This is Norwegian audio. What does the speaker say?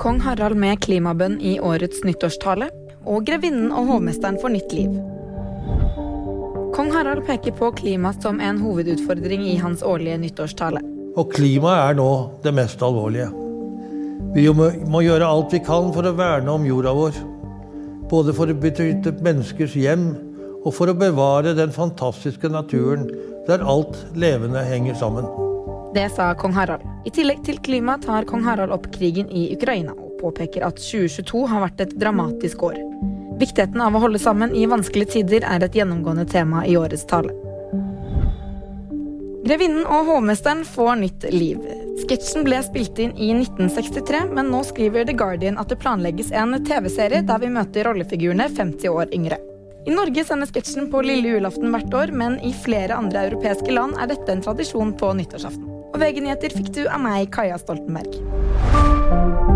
Kong Harald med klimabønn i årets nyttårstale. Og grevinnen og hovmesteren får nytt liv. Kong Harald peker på klima som en hovedutfordring i hans årlige nyttårstale. Og klimaet er nå det mest alvorlige. Vi må gjøre alt vi kan for å verne om jorda vår. Både for å beskytte menneskers hjem og for å bevare den fantastiske naturen der alt levende henger sammen. Det sa kong Harald. I tillegg til klima tar kong Harald opp krigen i Ukraina og påpeker at 2022 har vært et dramatisk år. Viktigheten av å holde sammen i vanskelige tider er et gjennomgående tema i årets tale. Grevinnen og hovmesteren får nytt liv. Sketsjen ble spilt inn i 1963, men nå skriver The Guardian at det planlegges en TV-serie der vi møter rollefigurene 50 år yngre. I Norge sendes sketsjen på lille julaften hvert år, men i flere andre europeiske land er dette en tradisjon på nyttårsaften. Og VG-nyheter fikk du av meg, Kaja Stoltenberg.